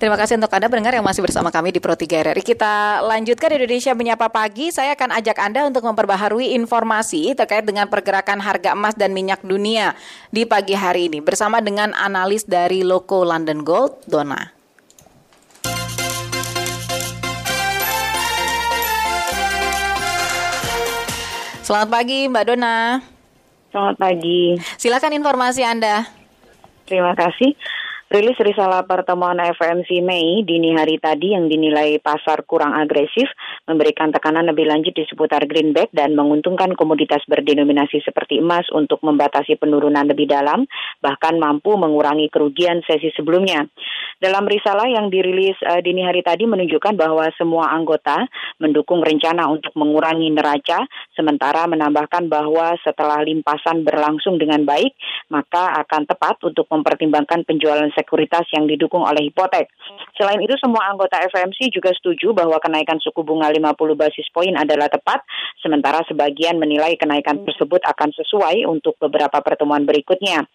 Terima kasih untuk Anda pendengar yang masih bersama kami di Pro 3 RRI. Kita lanjutkan Indonesia Menyapa Pagi. Saya akan ajak Anda untuk memperbaharui informasi terkait dengan pergerakan harga emas dan minyak dunia di pagi hari ini bersama dengan analis dari Loko London Gold, Dona. Selamat pagi Mbak Dona. Selamat pagi. Silakan informasi Anda. Terima kasih. Rilis risalah pertemuan FMC Mei dini hari tadi yang dinilai pasar kurang agresif memberikan tekanan lebih lanjut di seputar greenback dan menguntungkan komoditas berdenominasi seperti emas untuk membatasi penurunan lebih dalam bahkan mampu mengurangi kerugian sesi sebelumnya. Dalam risalah yang dirilis uh, dini hari tadi menunjukkan bahwa semua anggota mendukung rencana untuk mengurangi neraca sementara menambahkan bahwa setelah limpasan berlangsung dengan baik maka akan tepat untuk mempertimbangkan penjualan sekuritas yang didukung oleh hipotek. Selain itu, semua anggota FMC juga setuju bahwa kenaikan suku bunga 50 basis poin adalah tepat, sementara sebagian menilai kenaikan tersebut akan sesuai untuk beberapa pertemuan berikutnya.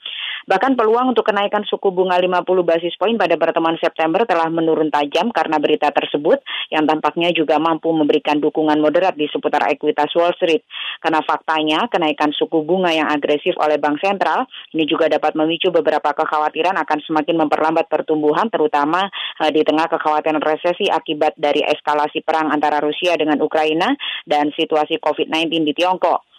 Bahkan peluang untuk kenaikan suku bunga 50 basis poin pada pertemuan September telah menurun tajam karena berita tersebut yang tampaknya juga mampu memberikan dukungan moderat di seputar ekuitas Wall Street. Karena faktanya kenaikan suku bunga yang agresif oleh bank sentral ini juga dapat memicu beberapa kekhawatiran akan semakin memperlambat pertumbuhan terutama uh, di tengah kekhawatiran resesi akibat dari eskalasi perang antara Rusia dengan Ukraina dan situasi COVID-19 di Tiongkok.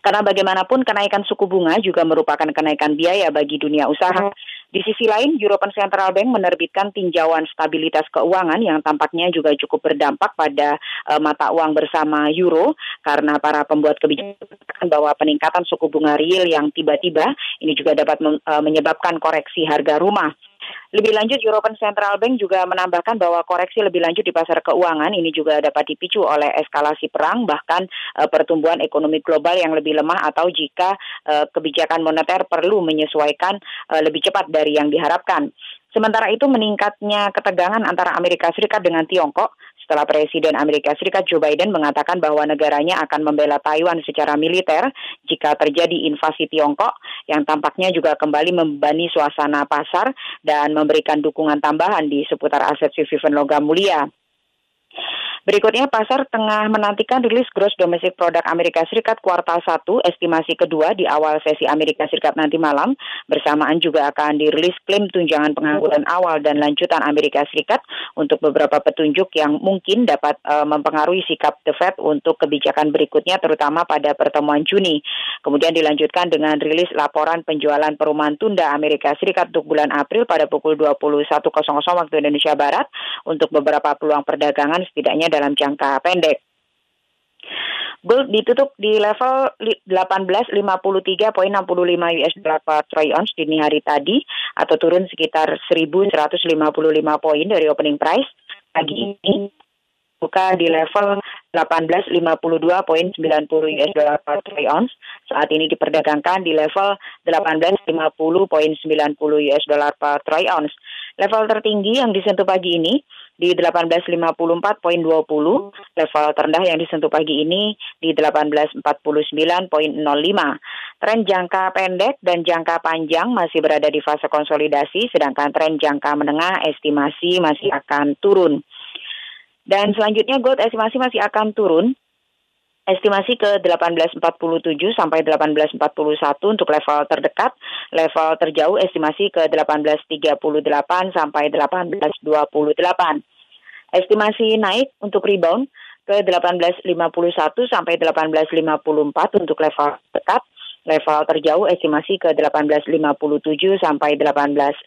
Karena bagaimanapun kenaikan suku bunga juga merupakan kenaikan biaya bagi dunia usaha. Di sisi lain, European Central Bank menerbitkan tinjauan stabilitas keuangan yang tampaknya juga cukup berdampak pada uh, mata uang bersama euro karena para pembuat kebijakan bahwa peningkatan suku bunga real yang tiba-tiba ini juga dapat uh, menyebabkan koreksi harga rumah. Lebih lanjut, European Central Bank juga menambahkan bahwa koreksi lebih lanjut di pasar keuangan ini juga dapat dipicu oleh eskalasi perang, bahkan e, pertumbuhan ekonomi global yang lebih lemah atau jika e, kebijakan moneter perlu menyesuaikan e, lebih cepat dari yang diharapkan. Sementara itu meningkatnya ketegangan antara Amerika Serikat dengan Tiongkok setelah Presiden Amerika Serikat Joe Biden mengatakan bahwa negaranya akan membela Taiwan secara militer jika terjadi invasi Tiongkok yang tampaknya juga kembali membebani suasana pasar dan memberikan dukungan tambahan di seputar aset Vivian logam mulia. Berikutnya, pasar tengah menantikan rilis gross domestic product Amerika Serikat kuartal 1, estimasi kedua di awal sesi Amerika Serikat nanti malam. Bersamaan juga akan dirilis klaim tunjangan pengangguran awal dan lanjutan Amerika Serikat untuk beberapa petunjuk yang mungkin dapat uh, mempengaruhi sikap The Fed untuk kebijakan berikutnya, terutama pada pertemuan Juni. Kemudian dilanjutkan dengan rilis laporan penjualan perumahan tunda Amerika Serikat untuk bulan April pada pukul 21.00 waktu Indonesia Barat untuk beberapa peluang perdagangan setidaknya dalam jangka pendek. Gold ditutup di level 1853.65 US dollar per troy ounce dini hari tadi atau turun sekitar 1155 poin dari opening price. Pagi ini buka di level 1852.90 US dollar per troy ounce. Saat ini diperdagangkan di level 1850.90 US dollar per troy ounce. Level tertinggi yang disentuh pagi ini di 1854.20, level terendah yang disentuh pagi ini di 1849.05. Tren jangka pendek dan jangka panjang masih berada di fase konsolidasi, sedangkan tren jangka menengah estimasi masih akan turun. Dan selanjutnya gold estimasi masih akan turun estimasi ke 1847 sampai 1841 untuk level terdekat, level terjauh estimasi ke 1838 sampai 1828. Estimasi naik untuk rebound ke 1851 sampai 1854 untuk level dekat, level terjauh estimasi ke 1857 sampai 1867.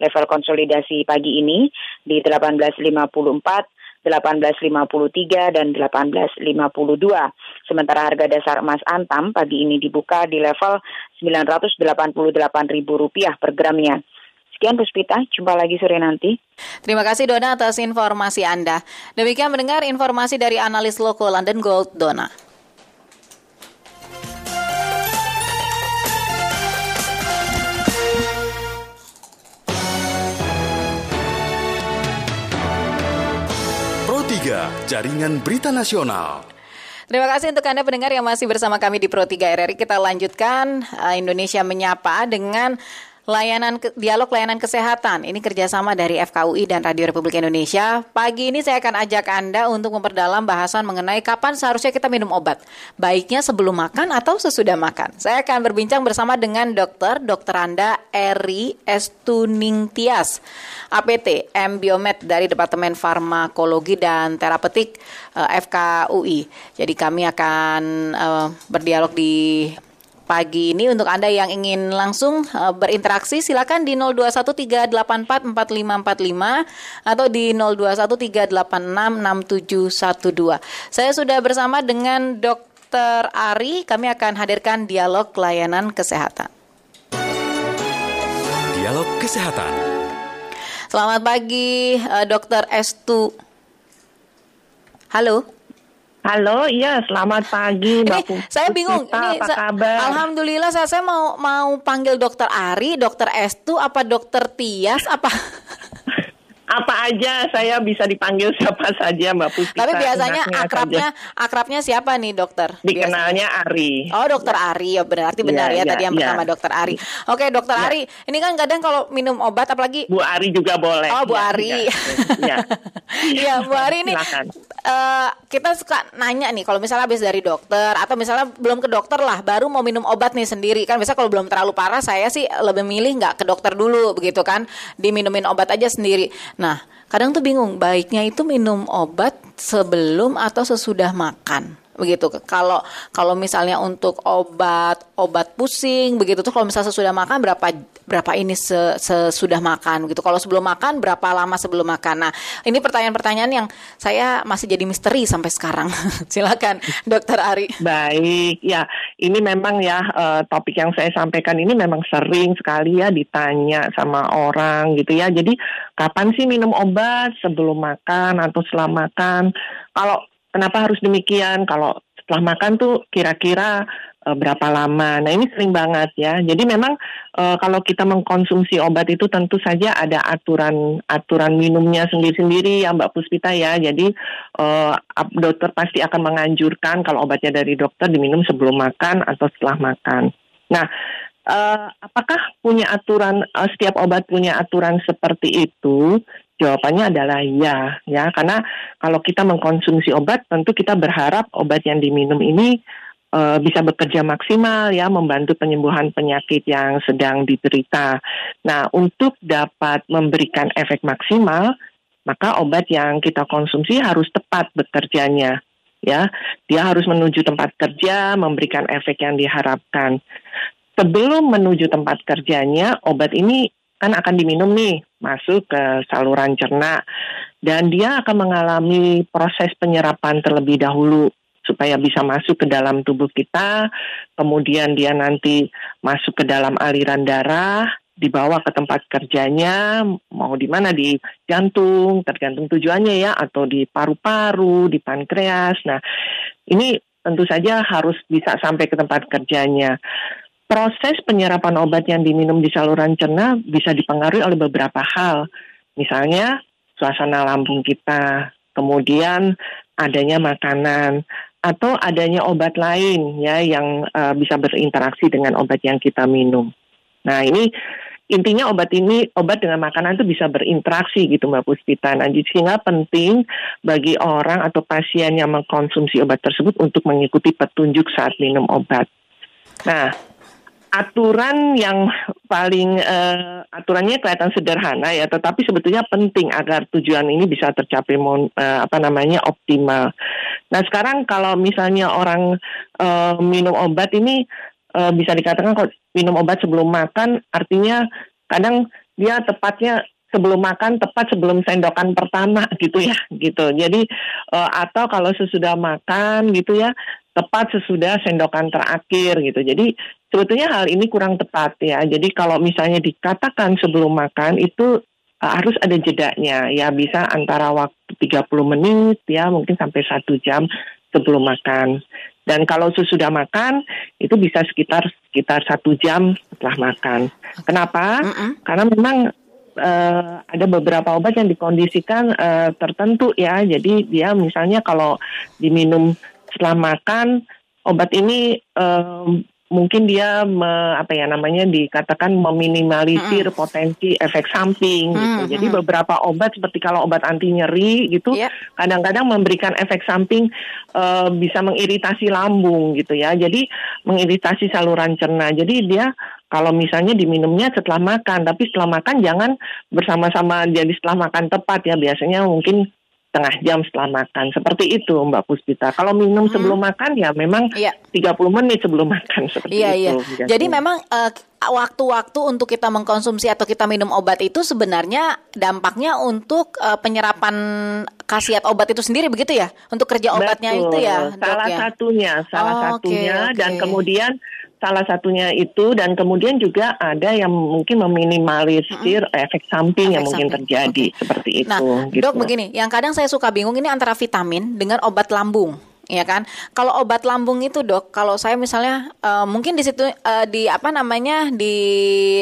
Level konsolidasi pagi ini di 1854 1853 dan 1852. Sementara harga dasar emas antam pagi ini dibuka di level Rp988.000 per gramnya. Sekian Puspita, jumpa lagi sore nanti. Terima kasih Dona atas informasi Anda. Demikian mendengar informasi dari analis loko London Gold, Dona. Jaringan Berita Nasional. Terima kasih untuk Anda pendengar yang masih bersama kami di Pro 3 RRI. Kita lanjutkan uh, Indonesia Menyapa dengan layanan dialog layanan kesehatan. Ini kerjasama dari FKUI dan Radio Republik Indonesia. Pagi ini saya akan ajak Anda untuk memperdalam bahasan mengenai kapan seharusnya kita minum obat. Baiknya sebelum makan atau sesudah makan. Saya akan berbincang bersama dengan dokter, dokter Anda Eri Estuningtias, APT, M Biomed dari Departemen Farmakologi dan Terapeutik eh, FKUI. Jadi kami akan uh, berdialog di pagi ini untuk Anda yang ingin langsung uh, berinteraksi silakan di 0213844545 atau di 0213866712. Saya sudah bersama dengan Dr. Ari, kami akan hadirkan dialog layanan kesehatan. Dialog kesehatan. Selamat pagi, uh, Dr. Estu. Halo. Halo, iya selamat pagi Mbak Ini saya bingung. Ini apa kabar? Alhamdulillah saya, saya mau mau panggil Dokter Ari, Dokter Estu, apa Dokter Tias, apa? Apa aja saya bisa dipanggil siapa saja Mbak Puspita. Tapi biasanya akrabnya saja. akrabnya siapa nih dokter? Dikenalnya biasanya. Ari. Oh dokter ya. Ari ya berarti benar ya, ya, ya tadi yang ya. pertama dokter Ari. Oke dokter ya. Ari, ini kan kadang kalau minum obat apalagi Bu Ari juga boleh. Oh Bu ya, Ari. Iya ya, Bu Ari ini uh, kita suka nanya nih kalau misalnya habis dari dokter atau misalnya belum ke dokter lah baru mau minum obat nih sendiri kan bisa kalau belum terlalu parah saya sih lebih milih nggak ke dokter dulu begitu kan diminumin obat aja sendiri. Nah, kadang tuh bingung baiknya itu minum obat sebelum atau sesudah makan begitu. Kalau kalau misalnya untuk obat obat pusing begitu. Tuh kalau misalnya sesudah makan berapa berapa ini sesudah makan gitu. Kalau sebelum makan berapa lama sebelum makan. Nah ini pertanyaan-pertanyaan yang saya masih jadi misteri sampai sekarang. Silakan dokter Ari. Baik ya. Ini memang ya uh, topik yang saya sampaikan ini memang sering sekali ya ditanya sama orang gitu ya. Jadi kapan sih minum obat sebelum makan atau setelah makan? Kalau Kenapa harus demikian? Kalau setelah makan tuh kira-kira e, berapa lama? Nah ini sering banget ya. Jadi memang e, kalau kita mengkonsumsi obat itu tentu saja ada aturan aturan minumnya sendiri-sendiri ya Mbak Puspita ya. Jadi e, dokter pasti akan menganjurkan kalau obatnya dari dokter diminum sebelum makan atau setelah makan. Nah uh, apakah punya aturan uh, setiap obat punya aturan seperti itu? Jawabannya adalah ya, ya karena kalau kita mengkonsumsi obat tentu kita berharap obat yang diminum ini uh, bisa bekerja maksimal ya membantu penyembuhan penyakit yang sedang diderita. Nah, untuk dapat memberikan efek maksimal, maka obat yang kita konsumsi harus tepat bekerjanya ya. Dia harus menuju tempat kerja, memberikan efek yang diharapkan sebelum menuju tempat kerjanya, obat ini kan akan diminum nih, masuk ke saluran cerna. Dan dia akan mengalami proses penyerapan terlebih dahulu supaya bisa masuk ke dalam tubuh kita, kemudian dia nanti masuk ke dalam aliran darah, dibawa ke tempat kerjanya, mau di mana di jantung, tergantung tujuannya ya, atau di paru-paru, di pankreas. Nah, ini tentu saja harus bisa sampai ke tempat kerjanya proses penyerapan obat yang diminum di saluran cerna bisa dipengaruhi oleh beberapa hal. Misalnya suasana lambung kita, kemudian adanya makanan atau adanya obat lain ya yang uh, bisa berinteraksi dengan obat yang kita minum. Nah, ini intinya obat ini obat dengan makanan itu bisa berinteraksi gitu Mbak Puspita. Nah, sehingga penting bagi orang atau pasien yang mengkonsumsi obat tersebut untuk mengikuti petunjuk saat minum obat. Nah, aturan yang paling uh, aturannya kelihatan sederhana ya, tetapi sebetulnya penting agar tujuan ini bisa tercapai mon, uh, apa namanya optimal. Nah sekarang kalau misalnya orang uh, minum obat ini uh, bisa dikatakan kalau minum obat sebelum makan, artinya kadang dia tepatnya sebelum makan tepat sebelum sendokan pertama gitu ya gitu jadi uh, atau kalau sesudah makan gitu ya tepat sesudah sendokan terakhir gitu jadi sebetulnya hal ini kurang tepat ya jadi kalau misalnya dikatakan sebelum makan itu uh, harus ada jedanya ya bisa antara waktu 30 menit ya mungkin sampai satu jam sebelum makan dan kalau sesudah makan itu bisa sekitar sekitar satu jam setelah makan. Kenapa? Mm -mm. Karena memang uh, ada beberapa obat yang dikondisikan uh, tertentu ya. Jadi dia misalnya kalau diminum setelah makan obat ini uh, mungkin dia me, apa ya namanya dikatakan meminimalisir mm potensi efek samping mm gitu. Jadi beberapa obat seperti kalau obat anti nyeri gitu iya. kadang-kadang memberikan efek samping uh, bisa mengiritasi lambung gitu ya. Jadi mengiritasi saluran cerna. Jadi dia kalau misalnya diminumnya setelah makan, tapi setelah makan jangan bersama-sama jadi setelah makan tepat ya. Biasanya mungkin setengah jam setelah makan. Seperti itu Mbak Puspita. Kalau minum hmm. sebelum makan ya memang iya. 30 menit sebelum makan seperti iya, itu. Iya. Jadi memang uh, waktu-waktu untuk kita mengkonsumsi atau kita minum obat itu sebenarnya dampaknya untuk uh, penyerapan khasiat obat itu sendiri begitu ya? Untuk kerja obatnya Betul. itu ya, Salah ya? satunya, salah oh, satunya okay, okay. dan kemudian salah satunya itu dan kemudian juga ada yang mungkin meminimalisir -hmm. efek samping efek yang mungkin samping. terjadi okay. seperti nah, itu. Nah, gitu. dok begini, yang kadang saya suka bingung ini antara vitamin dengan obat lambung ya kan kalau obat lambung itu dok kalau saya misalnya uh, mungkin di situ uh, di apa namanya di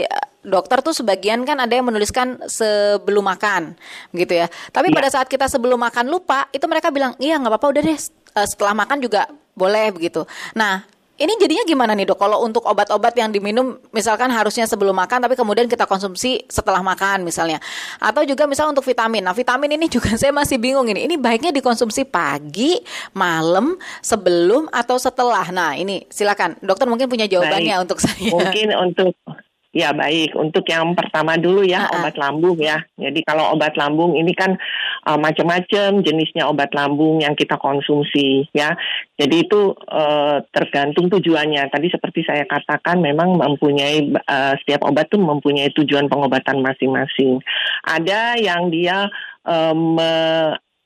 uh, dokter tuh sebagian kan ada yang menuliskan sebelum makan gitu ya tapi ya. pada saat kita sebelum makan lupa itu mereka bilang iya nggak apa-apa udah deh setelah makan juga boleh begitu nah ini jadinya gimana nih dok? Kalau untuk obat-obat yang diminum, misalkan harusnya sebelum makan, tapi kemudian kita konsumsi setelah makan misalnya, atau juga misal untuk vitamin. Nah vitamin ini juga saya masih bingung ini. Ini baiknya dikonsumsi pagi, malam, sebelum atau setelah. Nah ini silakan dokter mungkin punya jawabannya Baik. untuk saya. Mungkin untuk Ya baik, untuk yang pertama dulu ya uh-uh. obat lambung ya. Jadi kalau obat lambung ini kan uh, macam-macam jenisnya obat lambung yang kita konsumsi ya. Jadi itu uh, tergantung tujuannya. Tadi seperti saya katakan memang mempunyai uh, setiap obat tuh mempunyai tujuan pengobatan masing-masing. Ada yang dia um,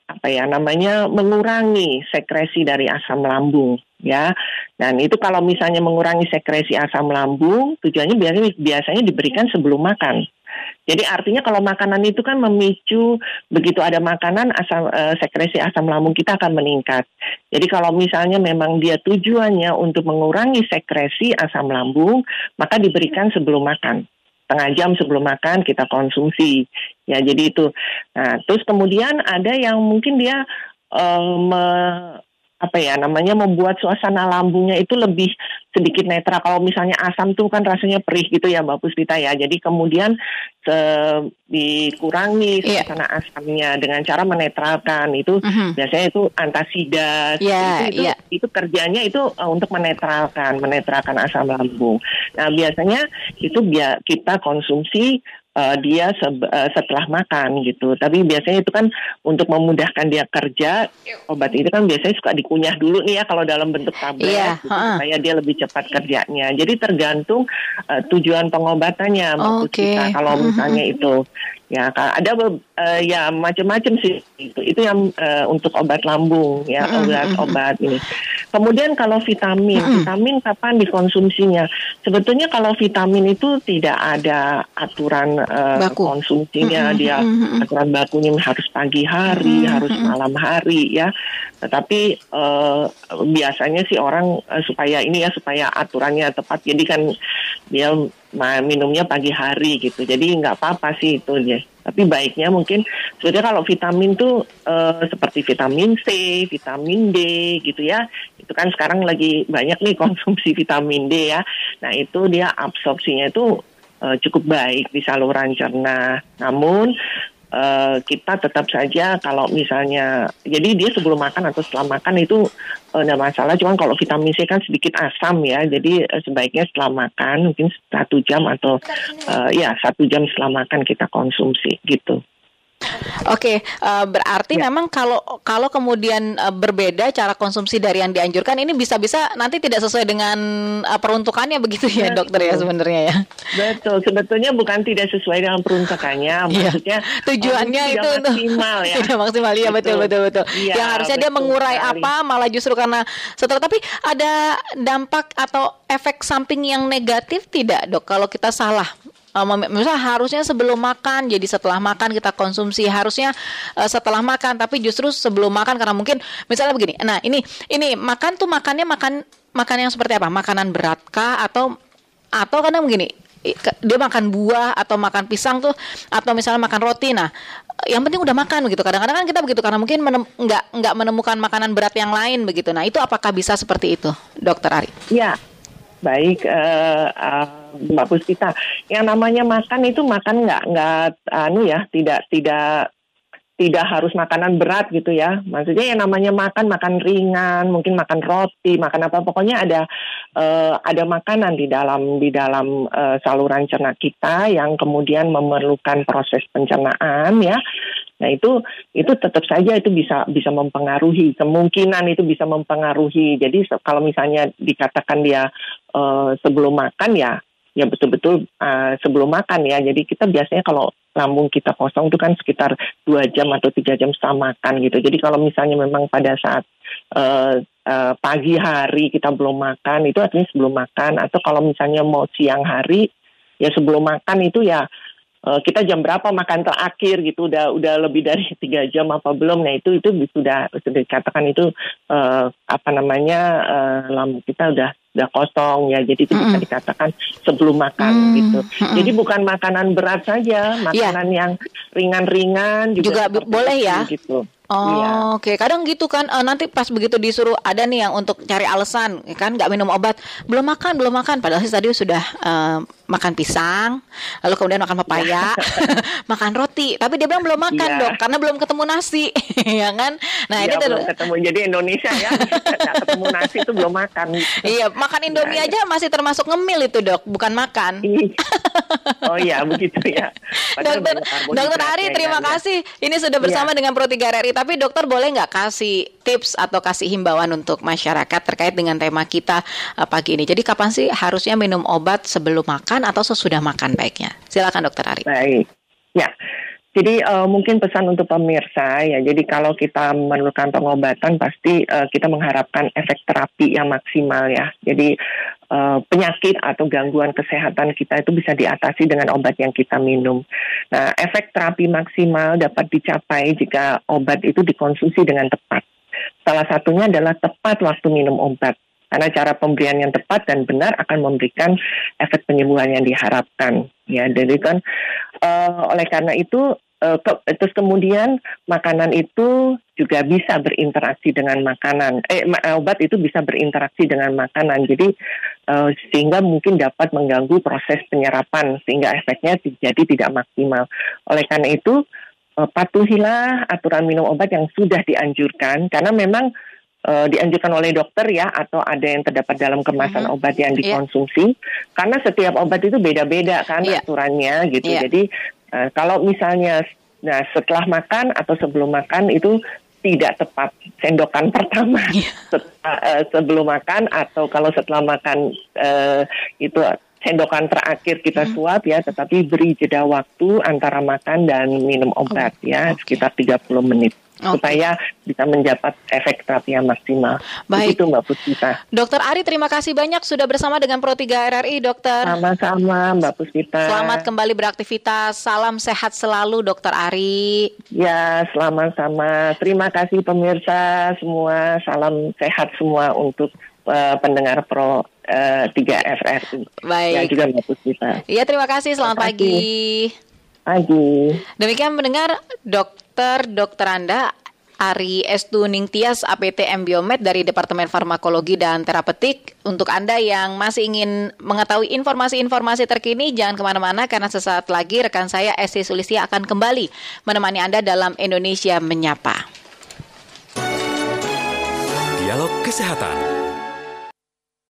apa ya namanya mengurangi sekresi dari asam lambung ya. Dan itu kalau misalnya mengurangi sekresi asam lambung, tujuannya biasanya biasanya diberikan sebelum makan. Jadi artinya kalau makanan itu kan memicu begitu ada makanan asam e, sekresi asam lambung kita akan meningkat. Jadi kalau misalnya memang dia tujuannya untuk mengurangi sekresi asam lambung, maka diberikan sebelum makan setengah jam sebelum makan kita konsumsi. Ya jadi itu. Nah terus kemudian ada yang mungkin dia uh, me, apa ya namanya membuat suasana lambungnya itu lebih sedikit netral. Kalau misalnya asam tuh kan rasanya perih gitu ya Mbak Puspita ya. Jadi kemudian se dikurangi iya. suasana yeah. asamnya dengan cara menetralkan itu -huh. biasanya itu antasida. Yeah, itu, yeah. itu kerjanya itu uh, untuk menetralkan, menetralkan asam lambung. Nah biasanya itu biar kita konsumsi uh, dia se uh, setelah makan gitu. Tapi biasanya itu kan untuk memudahkan dia kerja, obat itu kan biasanya suka dikunyah dulu nih ya kalau dalam bentuk tablet yeah. gitu, supaya dia lebih cepat kerjanya. Jadi tergantung uh, tujuan pengobatannya, okay. kita kalau misalnya itu Ya, ada uh, ya macam-macam sih itu. Itu yang uh, untuk obat lambung ya, obat-obat ini. Kemudian kalau vitamin, vitamin kapan dikonsumsinya? Sebetulnya kalau vitamin itu tidak ada aturan uh, Baku. konsumsinya, dia aturan bakunya harus pagi hari, harus malam hari ya. Tetapi uh, biasanya sih orang uh, supaya ini ya supaya aturannya tepat. Jadi kan dia minumnya pagi hari gitu. Jadi nggak apa-apa sih itu ya. Tapi baiknya mungkin sebetulnya kalau vitamin tuh uh, seperti vitamin C, vitamin D gitu ya. Itu kan sekarang lagi banyak nih konsumsi vitamin D ya. Nah itu dia absorpsinya itu uh, cukup baik di saluran cerna. Namun uh, kita tetap saja kalau misalnya jadi dia sebelum makan atau setelah makan itu tidak uh, masalah cuma kalau vitamin C kan sedikit asam ya jadi uh, sebaiknya setelah makan mungkin satu jam atau uh, ya satu jam setelah makan kita konsumsi gitu. Oke, uh, berarti ya. memang kalau kalau kemudian uh, berbeda cara konsumsi dari yang dianjurkan ini bisa-bisa nanti tidak sesuai dengan uh, peruntukannya begitu ya Betul. dokter ya sebenarnya ya. Betul, sebetulnya bukan tidak sesuai dengan peruntukannya, iya. maksudnya tujuannya oh, itu maksimal ya. Tidak maksimal ya betul betul betul. Ya, yang harusnya dia mengurai sekali. apa malah justru karena setelah tapi ada dampak atau efek samping yang negatif tidak dok kalau kita salah misalnya harusnya sebelum makan jadi setelah makan kita konsumsi. Harusnya uh, setelah makan tapi justru sebelum makan karena mungkin misalnya begini. Nah ini ini makan tuh makannya makan makan yang seperti apa? Makanan berat kah? Atau atau kadang begini dia makan buah atau makan pisang tuh atau misalnya makan roti. Nah yang penting udah makan begitu. Kadang-kadang kan kita begitu karena mungkin menem, nggak nggak menemukan makanan berat yang lain begitu. Nah itu apakah bisa seperti itu dokter Ari? Ya baik uh, uh, Mbak Puspita. Yang namanya makan itu makan nggak nggak anu ya tidak tidak tidak harus makanan berat gitu ya. Maksudnya yang namanya makan makan ringan, mungkin makan roti, makan apa pokoknya ada uh, ada makanan di dalam di dalam uh, saluran cerna kita yang kemudian memerlukan proses pencernaan ya. Nah itu itu tetap saja itu bisa bisa mempengaruhi kemungkinan itu bisa mempengaruhi. Jadi kalau misalnya dikatakan dia uh, sebelum makan ya ya betul-betul uh, sebelum makan ya. Jadi kita biasanya kalau lambung kita kosong itu kan sekitar dua jam atau tiga jam setelah makan gitu. Jadi kalau misalnya memang pada saat uh, pagi hari kita belum makan itu artinya sebelum makan atau kalau misalnya mau siang hari ya sebelum makan itu ya kita jam berapa makan terakhir gitu udah udah lebih dari tiga jam apa belum nah itu itu sudah sudah dikatakan itu apa namanya lambung kita udah udah kosong ya jadi itu mm -hmm. bisa dikatakan sebelum makan mm -hmm. gitu jadi bukan makanan berat saja iya. makanan yeah. yang ringan-ringan juga, juga boleh ya gitu Oh iya. oke, okay. kadang gitu kan uh, nanti pas begitu disuruh ada nih yang untuk cari alasan ya kan nggak minum obat, belum makan belum makan, padahal sih tadi sudah uh, makan pisang, lalu kemudian makan papaya, makan roti, tapi dia bilang belum makan yeah. dok karena belum ketemu nasi, ya kan? Nah ini belum ketemu jadi Indonesia ya ketemu nasi itu belum makan. iya makan Indomie ya, aja ya. masih termasuk ngemil itu dok, bukan makan. oh iya begitu ya. dokter Dokter Ari terima kasih, ini sudah bersama dengan Pro 3 RRI tapi dokter boleh nggak kasih tips atau kasih himbauan untuk masyarakat terkait dengan tema kita uh, pagi ini? Jadi kapan sih harusnya minum obat sebelum makan atau sesudah makan baiknya? Silakan dokter Ari. Baik, ya. Jadi uh, mungkin pesan untuk pemirsa ya. Jadi kalau kita memerlukan pengobatan pasti uh, kita mengharapkan efek terapi yang maksimal ya. Jadi uh, penyakit atau gangguan kesehatan kita itu bisa diatasi dengan obat yang kita minum. Nah, efek terapi maksimal dapat dicapai jika obat itu dikonsumsi dengan tepat. Salah satunya adalah tepat waktu minum obat. Karena cara pemberian yang tepat dan benar akan memberikan efek penyembuhan yang diharapkan. Ya, jadi kan uh, oleh karena itu Uh, ke, terus kemudian makanan itu juga bisa berinteraksi dengan makanan. Eh obat itu bisa berinteraksi dengan makanan. Jadi uh, sehingga mungkin dapat mengganggu proses penyerapan sehingga efeknya jadi tidak maksimal. Oleh karena itu uh, patuhilah aturan minum obat yang sudah dianjurkan karena memang uh, dianjurkan oleh dokter ya atau ada yang terdapat dalam kemasan mm -hmm. obat yang iya. dikonsumsi yeah. karena setiap obat itu beda-beda kan yeah. aturannya gitu. Yeah. Jadi Nah, kalau misalnya nah setelah makan atau sebelum makan itu tidak tepat sendokan pertama yeah. setelah, uh, sebelum makan atau kalau setelah makan uh, itu sendokan terakhir kita hmm. suap ya, tetapi beri jeda waktu antara makan dan minum obat oh, ya okay. sekitar 30 menit okay. supaya bisa mendapat efek terapi yang maksimal. Baik. Itu Mbak Puspita. Dokter Ari, terima kasih banyak sudah bersama dengan Pro 3 RRI, Dokter. Sama-sama Mbak Puspita. Selamat kembali beraktivitas. Salam sehat selalu, Dokter Ari. Ya, selamat sama. Terima kasih pemirsa semua. Salam sehat semua untuk uh, pendengar Pro uh, 3 FRI. Baik. Ya juga Mbak Puspita. Iya, terima kasih. Selamat terima kasih. pagi. Pagi. Demikian mendengar Dokter Dokter Anda Ari Estu Ningtyas APT Biomed dari Departemen Farmakologi dan Terapeutik. Untuk Anda yang masih ingin mengetahui informasi-informasi terkini, jangan ke mana-mana karena sesaat lagi rekan saya Esti Sulistia akan kembali menemani Anda dalam Indonesia Menyapa. Dialog Kesehatan